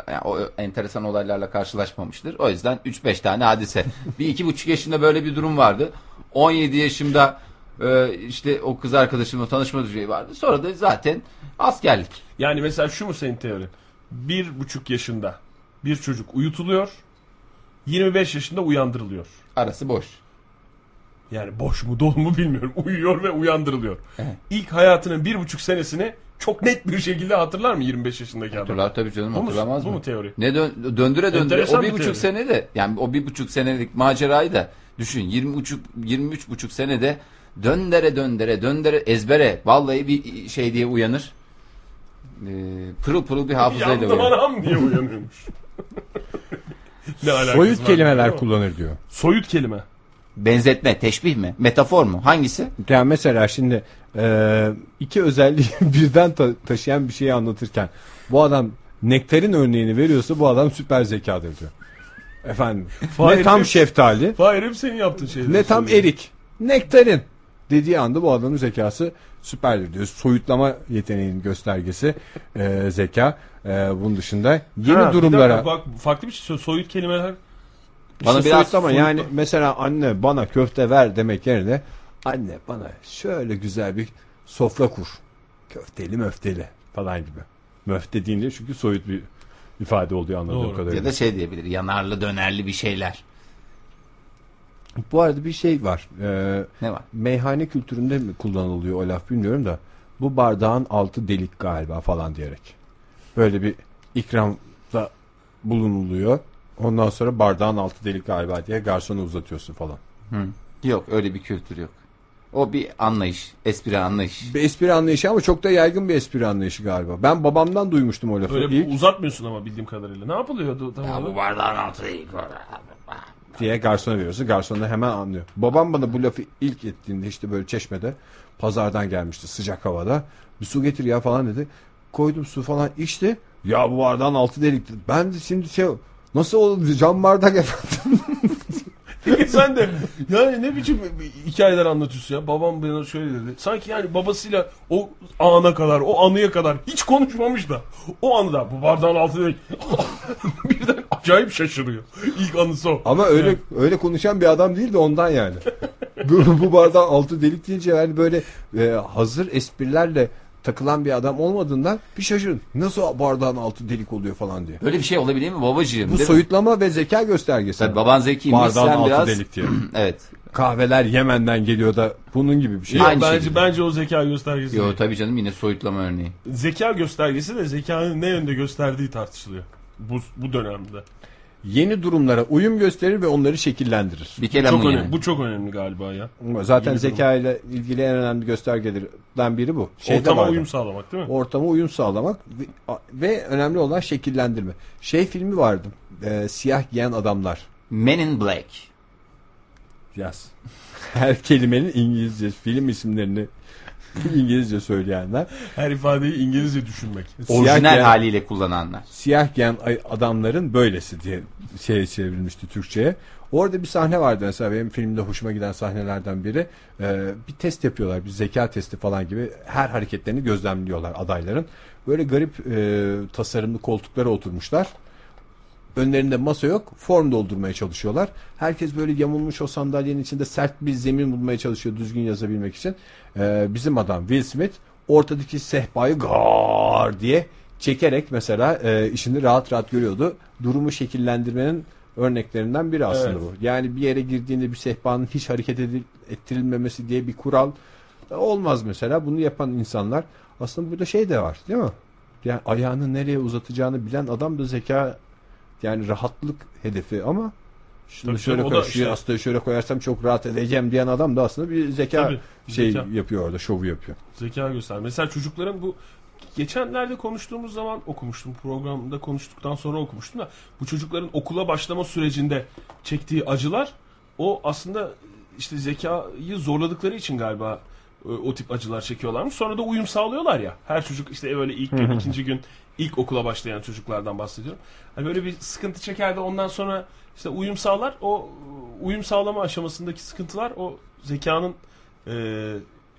yani o enteresan olaylarla karşılaşmamıştır. O yüzden 3-5 tane hadise. bir iki buçuk yaşında böyle bir durum vardı. 17 yaşımda Ee, işte o kız arkadaşımla tanışma düzeyi vardı. Sonra da zaten askerlik. Yani mesela şu mu senin teorin? Bir buçuk yaşında bir çocuk uyutuluyor. 25 yaşında uyandırılıyor. Arası boş. Yani boş mu dolu mu bilmiyorum. Uyuyor ve uyandırılıyor. Evet. İlk hayatının bir buçuk senesini çok net bir şekilde hatırlar mı 25 yaşındaki adam? Hatırlar tabii canım Bu mu, hatırlamaz bu mı? mu teori? Ne dön- döndüre döndüre Enteresan o bir bir buçuk teori. sene de yani o bir buçuk senelik macerayı da düşün 20 buçuk 23 buçuk senede döndere döndere döndere ezbere vallahi bir şey diye uyanır. Ee, pırıl pırıl bir hafızayla Yandım uyanır. anam diye uyanıyormuş. ne alakası Soyut var kelimeler bilmiyorum kullanır diyor. Soyut kelime. Benzetme, teşbih mi? Metafor mu? Hangisi? Yani mesela şimdi e, iki özelliği birden ta- taşıyan bir şeyi anlatırken bu adam nektarin örneğini veriyorsa bu adam süper zekadır diyor. Efendim Fahir ne tam hep- şeftali Hayır hep senin yaptığın şeyler. ne tam erik. Nektarin dediği anda bu adamın zekası süperdir diyor. Soyutlama yeteneğinin göstergesi e, zeka. E, bunun dışında yeni Ha, bir durumlara dakika, bak farklı bir şey. Soyut kelimeler. Bana İşte biraz soyutlama soyutla- yani mesela anne bana köfte ver demek yerine anne bana şöyle güzel bir sofra kur. Köfteli möfteli falan gibi. Möfte deyince çünkü soyut bir ifade oluyor anladığım Doğru. kadarıyla. ya da şey diyebilir. Yanarlı dönerli bir şeyler. Bu arada bir şey var. Ee, Ne var? meyhane kültüründe mi kullanılıyor o laf bilmiyorum da bu bardağın altı delik galiba falan diyerek. Böyle bir ikramda bulunuluyor. Ondan sonra bardağın altı delik galiba diye garsona uzatıyorsun falan. Hı. Yok öyle bir kültür yok. O bir anlayış. Espri anlayış. Bir espri anlayışı ama çok da yaygın bir espri anlayışı galiba. Ben babamdan duymuştum o lafı. Öyle İlk uzatmıyorsun ama bildiğim kadarıyla. Ne yapılıyordu tam Ya olarak? bu bardağın altı değil. Diye garsona veriyorsun. Garson da hemen anlıyor. Babam bana bu lafı ilk ettiğinde işte böyle çeşmede pazardan gelmişti sıcak havada. Bir su getir ya falan dedi. Koydum su falan içti. Ya bu bardağın altı delikti. Ben de şimdi şey nasıl oldu cam bardak efendim. Peki sen de yani ne biçim hikayeler anlatıyorsun ya. Babam bana şöyle dedi. Sanki yani babasıyla o ana kadar, o anıya kadar hiç konuşmamış da. O anıda bu bardağın altı değil. Birden acayip şaşırıyor. İlk anısı o. Ama öyle öyle konuşan bir adam değil de ondan yani. bu, bu bardağın altı delik deyince yani böyle e, hazır esprilerle takılan bir adam olmadığından bir şaşırın. Nasıl bardağın altı delik oluyor falan diye. Böyle bir şey olabilir mi babacığım? Bu Değil mi? soyutlama ve zeka göstergesi. Tabii baban zekiymiş Bardağın altı biraz... delik diye. evet. Kahveler Yemen'den geliyor da bunun gibi bir şey. Yok, Aynı bence şekilde. bence o zeka göstergesi. Yo değil. tabii canım yine soyutlama örneği. Zeka göstergesi de zekanın ne yönde gösterdiği tartışılıyor. Bu, bu dönemde. Yeni durumlara uyum gösterir ve onları şekillendirir. Bir kelam Çok yani. önemli, bu çok önemli galiba ya. Zaten Yeni durum. zeka ile ilgili en önemli göstergelerden biri bu. Şeyde Ortama vardı. uyum sağlamak değil mi? Ortama uyum sağlamak ve, ve önemli olan şekillendirme. Şey filmi vardı. e, siyah giyen adamlar. Men in Black. Yaz. Her kelimenin İngilizce film isimlerini İngilizce söyleyenler. Her ifadeyi İngilizce düşünmek. Orijinal giyen- haliyle kullananlar. siyah giyen adamların böylesi diye şey çevrilmişti Türkçe'ye. Orada bir sahne vardı mesela benim filmde hoşuma giden sahnelerden biri. Ee, bir test yapıyorlar bir zeka testi falan gibi her hareketlerini gözlemliyorlar adayların. Böyle garip e, tasarımlı koltuklara oturmuşlar. Önlerinde masa yok. Form doldurmaya çalışıyorlar. Herkes böyle yamulmuş o sandalyenin içinde sert bir zemin bulmaya çalışıyor düzgün yazabilmek için. Ee, bizim adam Will Smith ortadaki sehpayı gar diye çekerek mesela e, işini rahat rahat görüyordu. Durumu şekillendirmenin örneklerinden biri aslında Evet. bu. Yani bir yere girdiğinde bir sehpanın hiç hareket edil- ettirilmemesi diye bir kural e, olmaz mesela. Bunu yapan insanlar aslında burada şey de var değil mi? Yani ayağını nereye uzatacağını bilen adam da zeka yani rahatlık hedefi ama şunu Tabii şöyle canım, o koy, da şu işte- şöyle koyarsam çok rahat edeceğim diyen adam da aslında bir zeka Tabii, şey zeka. yapıyor orada şovu yapıyor. Zeka göster. Mesela çocukların bu geçenlerde konuştuğumuz zaman okumuştum. Programda konuştuktan sonra okumuştum da bu çocukların okula başlama sürecinde çektiği acılar o aslında işte zekayı zorladıkları için galiba o tip acılar çekiyorlarmış. Sonra da uyum sağlıyorlar ya. Her çocuk işte böyle ilk gün, ikinci gün ilk okula başlayan çocuklardan bahsediyorum. Hani böyle bir sıkıntı çeker de ondan sonra işte uyum sağlar. O uyum sağlama aşamasındaki sıkıntılar o zekanın e,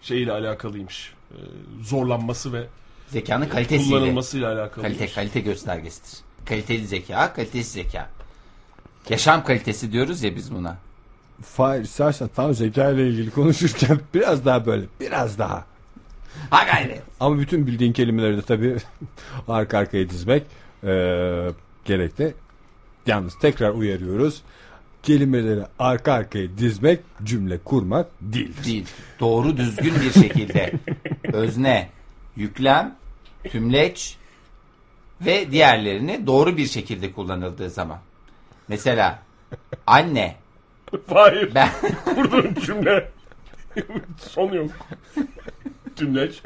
şeyiyle alakalıymış. E, zorlanması ve Zekanın kalitesiyle. kullanılmasıyla alakalı. Kalite kalite göstergesidir. Kaliteli zeka, kalitesiz zeka. Yaşam kalitesi diyoruz ya biz buna. Fahir istersen tam zeka ile ilgili konuşurken biraz daha böyle biraz daha. Ha gayret. Ama bütün bildiğin kelimeleri de tabii arka arkaya dizmek eee gerekli. Yalnız tekrar uyarıyoruz. Kelimeleri arka arkaya dizmek cümle kurmak değildir. Değil. Doğru düzgün bir şekilde özne, yüklem, tümleç ve diğerlerini doğru bir şekilde kullanıldığı zaman. Mesela anne Hayır. ben Kurduğun cümle. Son yok. Tümleç.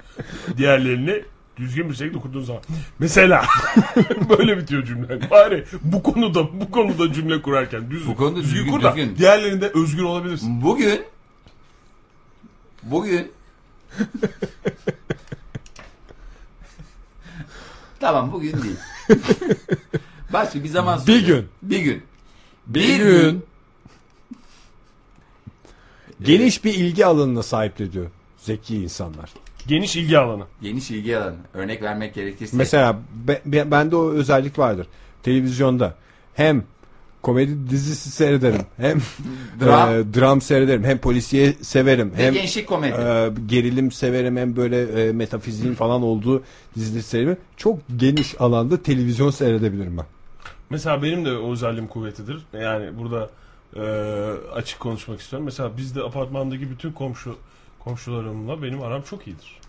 Diğerlerini düzgün bir şekilde kurduğun zaman. Mesela böyle bitiyor cümle. Bari bu konuda bu konuda cümle kurarken düz, Bu konuda düzgün, kur da düzgün. diğerlerinde özgür olabilirsin. bugün bugün Tamam bugün değil. Başka bir zaman Bir söyle. gün. Bir gün. Bir gün. Geniş bir ilgi alanına sahip diyor zeki insanlar. Geniş ilgi alanı. Geniş ilgi alanı. Örnek vermek gerekirse. Mesela be, be- bende o özellik vardır. Televizyonda hem komedi dizisi seyrederim hem Dram. e, dram seyrederim hem polisiye severim Ve hem gençlik komedi. e, gerilim severim hem böyle e, metafiziğin falan olduğu dizileri severim. Çok geniş alanda televizyon seyredebilirim ben. Mesela benim de o özelliğim kuvvetidir. Yani burada e, açık konuşmak istiyorum. Mesela bizde apartmandaki bütün komşu komşularımla benim aram çok iyidir.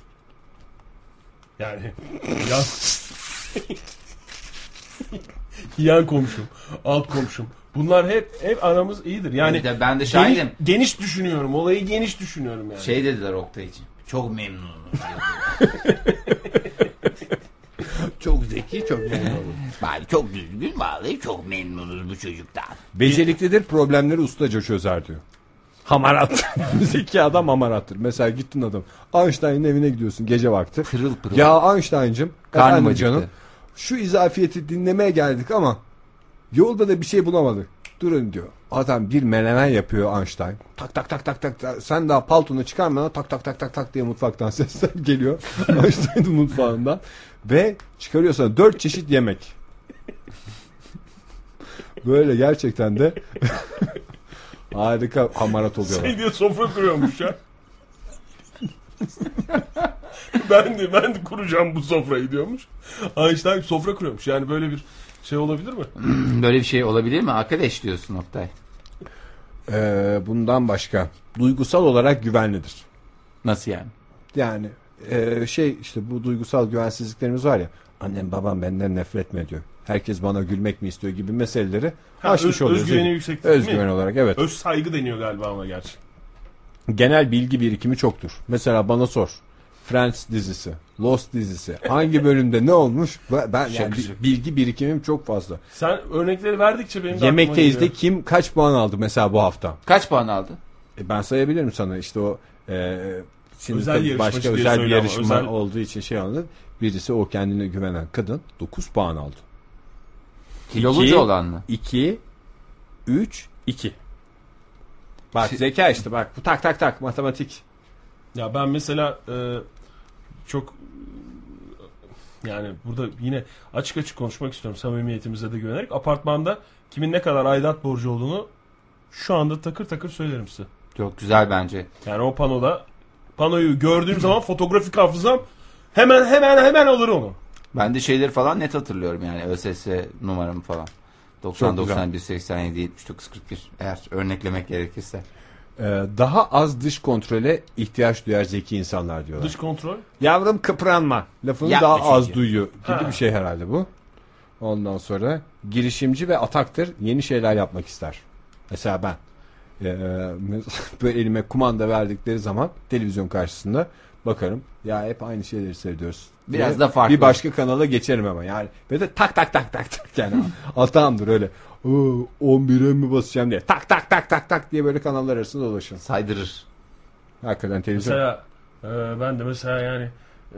Yani yan, yan komşum, alt komşum. Bunlar hep hep aramız iyidir. Yani Bir de ben de şahidim. geniş, geniş düşünüyorum. Olayı geniş düşünüyorum yani. Şey dediler Oktay için. Çok memnunum. Çok zeki çok Bari çok düzgün vallahi çok memnunuz bu çocuktan. Beceriklidir problemleri ustaca çözer diyor. Hamarat. zeki adam hamarattır. Mesela gittin adam Einstein'ın evine gidiyorsun gece vakti. Pırıl pırıl. Ya Einstein'cım Karnım canım şu izafiyeti dinlemeye geldik ama yolda da bir şey bulamadık. Durun diyor. Adam bir menemen yapıyor Einstein. Tak tak tak tak tak. tak. Sen daha paltonu çıkarmadan tak tak tak tak tak diye mutfaktan sesler geliyor. Einstein'ın mutfağından. Ve çıkarıyor sana dört çeşit yemek. Böyle gerçekten de harika hamarat oluyorlar. Şey diye sofra kuruyormuş ya. ben de ben de kuracağım bu sofrayı diyormuş. Einstein sofra kuruyormuş. Yani böyle bir şey olabilir mi? Böyle bir şey olabilir mi? Arkadaş diyorsun Oktay. Ee, bundan başka duygusal olarak güvenlidir. Nasıl yani? Yani e, şey işte bu duygusal güvensizliklerimiz var ya annem babam benden nefret mi ediyor? Herkes bana gülmek mi istiyor gibi meseleleri Ha, aşmış öz- oluyoruz. özgüveni yüksek değil mi? Özgüven olarak evet. Öz saygı deniyor galiba ama gerçi. Genel bilgi birikimi çoktur. Mesela bana sor. Friends dizisi, Lost dizisi hangi bölümde ne olmuş? Ben yani bilgi birikimim çok fazla. Sen örnekleri verdikçe benim de Yemekteyiz kim kaç puan aldı mesela bu hafta? Kaç puan aldı? E, ben sayabilirim sana işte o e, şimdi Özel başka diye özel bir yarışma özel- olduğu için şey anladım. Birisi o kendine güvenen kadın 9 puan aldı. Kilolucu İki. olan mı? 2 3 2. Bak Şey- zeka işte bak bu tak tak tak matematik. Ya ben mesela e, çok yani burada yine açık açık konuşmak istiyorum samimiyetimize de güvenerek. Apartmanda kimin ne kadar aidat borcu olduğunu şu anda takır takır söylerim size. Çok güzel bence. Yani o panoda panoyu gördüğüm zaman fotoğrafik hafızam hemen hemen hemen alır onu. Ben de şeyleri falan net hatırlıyorum yani ÖSS numaramı falan. 90 Çok güzel. 91 87 79 41 eğer örneklemek gerekirse. Ee, daha az dış kontrole ihtiyaç duyar zeki insanlar diyorlar. Dış kontrol. Yavrum kıpranma lafını Yapma daha az çünkü. duyuyor gibi Ha. bir şey herhalde bu. Ondan girişimci ve ataktır. Yeni şeyler yapmak ister. Mesela ben. Ee, böyle elime kumanda verdikleri zaman televizyon karşısında bakarım. Ya hep aynı şeyleri seyrediyoruz. Biraz diye da farklı. Bir başka kanala geçerim ama yani. Böyle tak tak tak tak tak yani. Atağımdır öyle. Oo, 11'e mi basacağım diye. Tak tak tak tak tak diye böyle kanallar arasında dolaşırım. Saydırır. Hakikaten televizyon. Mesela e, ben de mesela yani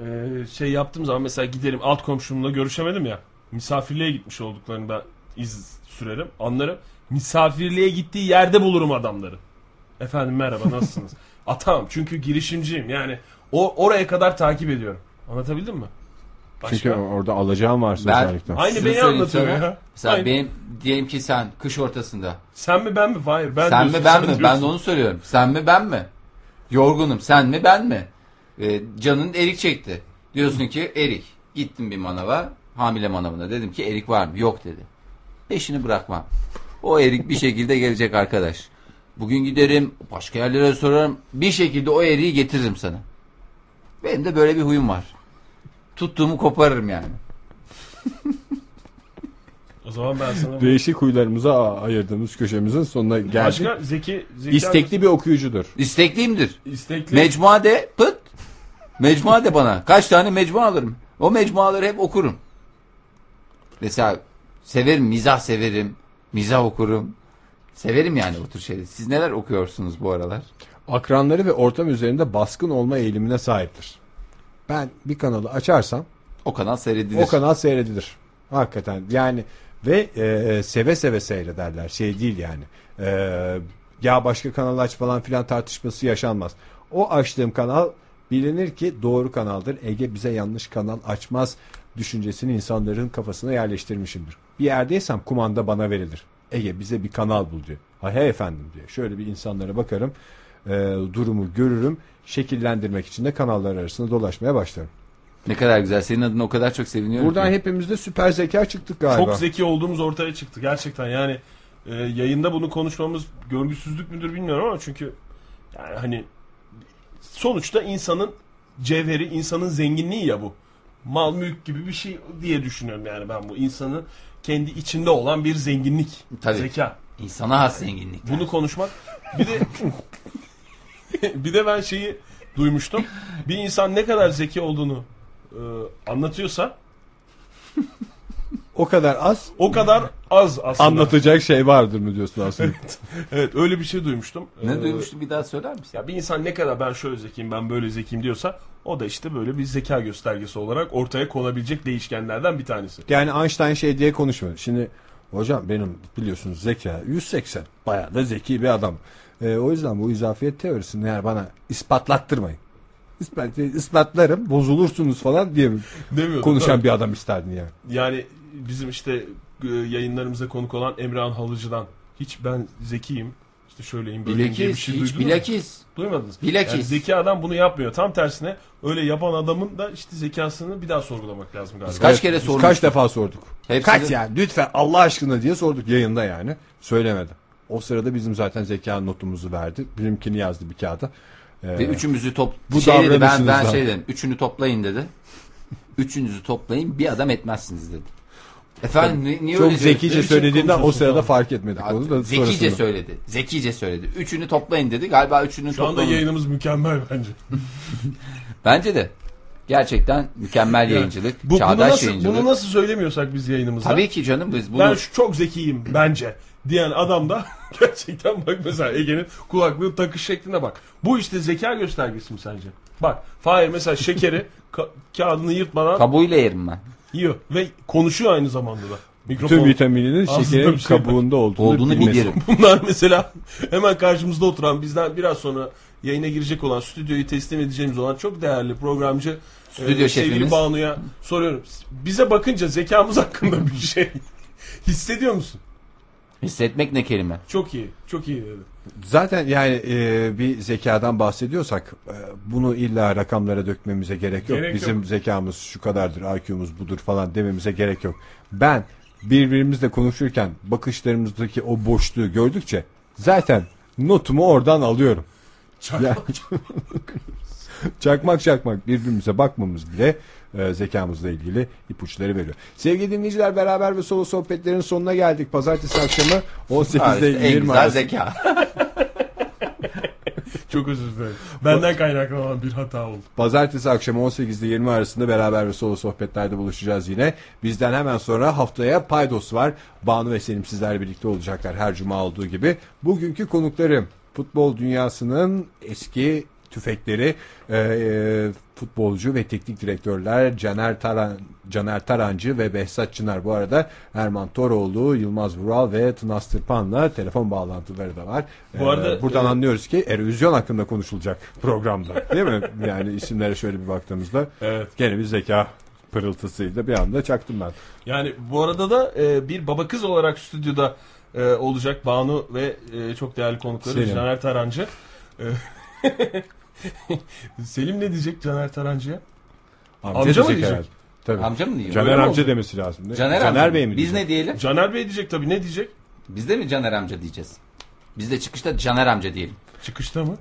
e, şey yaptığım zaman mesela giderim alt komşumla görüşemedim ya. Misafirliğe gitmiş olduklarını ben iz sürerim anlarım. Misafirliğe gittiği yerde bulurum adamları. Efendim merhaba nasılsınız? Atam çünkü girişimciyim yani o oraya kadar takip ediyorum. Anlatabildim mi? Başka? Çünkü orada alacağım varsa Ben- özellikle. Aynı beni anlatıyor sana. ya. Mesela Aynı. benim diyelim ki sen kış ortasında. Sen mi ben mi? Hayır ben sen mi ben mi? diyorsun. Ben de onu söylüyorum. Sen mi ben mi? Yorgunum. Sen mi ben mi? Ee, canın erik çekti. Diyorsun ki erik. Gittim bir manava. Hamile manavına. Dedim ki erik var mı? Yok dedi. Peşini bırakmam. O erik bir şekilde gelecek arkadaş. Bugün giderim. Başka yerlere sorarım. Bir şekilde o eriği getiririm sana. Benim de böyle bir huyum var. Tuttuğumu koparırım yani. O zaman ben sana... Değişik huylarımıza ayırdığımız köşemizin sonuna geldik. Başka zeki... zeki İstekli bir okuyucudur. İstekliyimdir. İstekli. Mecmuade pıt. Mecmuade bana. Kaç tane mecmua alırım. O mecmuaları hep okurum. Mesela severim, mizah severim. Mizah okurum. Severim yani o tür şeyleri. Siz neler okuyorsunuz bu aralar? Akranları ve ortam üzerinde baskın olma eğilimine sahiptir. Ben bir kanalı açarsam O kanal seyredilir. o kanal seyredilir. Hakikaten yani ve e, seve seve seyrederler. Şey değil yani. E, ya başka kanal aç falan filan tartışması yaşanmaz. O açtığım kanal bilinir ki doğru kanaldır. Ege bize yanlış kanal açmaz düşüncesini insanların kafasına yerleştirmişimdir. Bir yerdeysem kumanda bana verilir. Ege bize bir kanal bul diyor. Ha he efendim diyor. Şöyle bir insanlara bakarım. e, durumu görürüm. Şekillendirmek için de kanallar arasında dolaşmaya başlarım. Ne kadar güzel. Senin adına o kadar çok seviniyorum Buradan ki. hepimiz de süper zeka çıktık galiba. Çok zeki olduğumuz ortaya çıktı gerçekten yani e, yayında bunu konuşmamız görgüsüzlük müdür bilmiyorum ama çünkü yani hani sonuçta insanın cevheri insanın zenginliği ya bu mal mülk gibi bir şey diye düşünüyorum yani ben bu insanın kendi içinde olan bir zenginlik Tabii. zeka İnsana has zenginlik. bunu konuşmak bir de bir de ben şeyi duymuştum bir insan ne kadar zeki olduğunu e, anlatıyorsa O kadar az o kadar az aslında. anlatacak şey vardır mı diyorsun aslında. Evet öyle bir şey duymuştum. Ne Ee, duymuştun bir daha söyler misin? Ya bir insan ne kadar ben şöyle zekiyim ben böyle zekiyim diyorsa o da işte böyle bir zeka göstergesi olarak ortaya konabilecek değişkenlerden bir tanesi. Yani Einstein şey diye konuşmuyor. Şimdi hocam benim biliyorsunuz zeka 180. Bayağı da zeki bir adam. Ee, o yüzden bu izafiyet teorisini eğer bana ispatlattırmayın. İspat, ispatlarım bozulursunuz falan diye Demiyordu. konuşan tabii. bir adam isterdin yani. Yani bizim işte e, yayınlarımıza konuk olan Emrah'ın Halıcı'dan hiç ben zekiyim işte şöyleyim böyleyim diye bir şey hiç duydunuz mu? bilakis. Duymadınız. Bilakis. Yani zeki adam bunu yapmıyor. Tam tersine öyle yapan adamın da işte zekasını bir daha sorgulamak lazım galiba. Kaç kere biz sormuştuk. Kaç defa sorduk. Hepsini- Kaç yani lütfen Allah aşkına diye sorduk yayında yani. Söylemedi. O sırada bizim zaten zeka notumuzu verdi. Benimkini yazdı bir kağıda. Ee, Ve üçümüzü top Bu şey dedi ben ben şey dedim. Üçünü toplayın dedi. Üçünüzü toplayın bir adam etmezsiniz dedi. Efendim ni- niye çok öyle zekice söylediğinden o sırada fark etmedik onu da Zekice sonrasında. söyledi. Zekice söyledi. Üçünü toplayın dedi. Galiba üçünün Şu anda toplamı. yayınımız mükemmel bence. Bence de. Gerçekten mükemmel yayıncılık. Bu, bunu, çağdaş nasıl, yayıncılık. bunu nasıl söylemiyorsak biz yayınımızda. Tabii ki canım biz bunu Ben şu- çok zekiyim bence diyen adam da gerçekten bak mesela Ege'nin kulaklığı takış şekline bak. Bu işte zeka göstergesi mi sence? Bak Fahir mesela şekeri ka- kağıdını yırtmadan kabuğuyla yerim ben. Yiyor ve konuşuyor aynı zamanda da. Tüm Mikrofon. vitamininin Aslında şekerin bir şey kabuğunda olduğunu, Olduğunu bilmesi. bilirim. Bunlar mesela hemen karşımızda oturan bizden biraz sonra yayına girecek olan stüdyoyu teslim edeceğimiz olan çok değerli programcı Stüdyo e, sevgili. Banu'ya soruyorum. Bize bakınca zekamız hakkında bir şey hissediyor musun? Hissetmek ne kelime? Çok iyi. Çok iyi dedi. Zaten yani e, bir zekadan bahsediyorsak e, bunu illa rakamlara dökmemize gerek yok. Gerek Bizim yok. zekamız şu kadardır, IQ'muz budur falan dememize gerek yok. Ben birbirimizle konuşurken bakışlarımızdaki o boşluğu gördükçe zaten notumu oradan alıyorum. Ya- çakmak çakmak birbirimize bakmamız bile e, zekamızla ilgili ipuçları veriyor. Sevgili dinleyiciler beraber ve solo sohbetlerin sonuna geldik. Pazartesi akşamı Ha, 18'de işte en 20 güzel arası. zeka. Çok özür dilerim. Benden kaynaklanan bir hata oldu. Pazartesi akşamı 18'de 20 arasında beraber ve solo sohbetlerde buluşacağız yine. Bizden hemen sonra haftaya Paydos var. Banu ve Selim sizlerle birlikte olacaklar her cuma olduğu gibi. Bugünkü konuklarım futbol dünyasının eski tüfekleri e, e, futbolcu ve teknik direktörler Caner Taran Caner Tarancı ve Behzat Çınar bu arada Erman Toroğlu, Yılmaz Vural ve Tınaz Tırpan'la telefon bağlantıları da var. Bu E, arada, buradan e, anlıyoruz ki erozyon hakkında konuşulacak programda. Değil mi? Yani isimlere şöyle bir baktığımızda Evet. gene bir zeka pırıltısıyla bir anda çaktım ben. Yani bu arada da e, bir baba kız olarak stüdyoda e, olacak Banu ve e, çok değerli konukları. Caner Tarancı. E, Selim ne diyecek Caner Tarancı'ya? Amca, Amca mı diyecek herhalde. Tabii. Amca mı diyor? Caner amca oldu? demesi lazım. Caner, Caner amca. Bey mi Biz diyecek? ne diyelim? Caner Bey diyecek tabii ne diyecek? Biz de mi Caner amca diyeceğiz? Biz de çıkışta Caner amca diyelim. Çıkışta mı?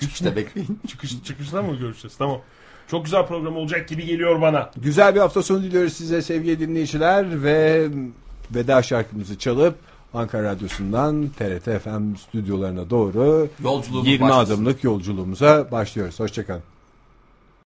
Çıkışta bekleyin. Çıkış, çıkışta mı görüşeceğiz? Tamam. Çok güzel program olacak gibi geliyor bana. Güzel bir hafta sonu diliyoruz size sevgili dinleyiciler ve veda şarkımızı çalıp Ankara Radyosu'ndan TRT FM stüdyolarına doğru Yolculuğumuz 20 başlasın. adımlık yolculuğumuza başlıyoruz. Hoşçakalın.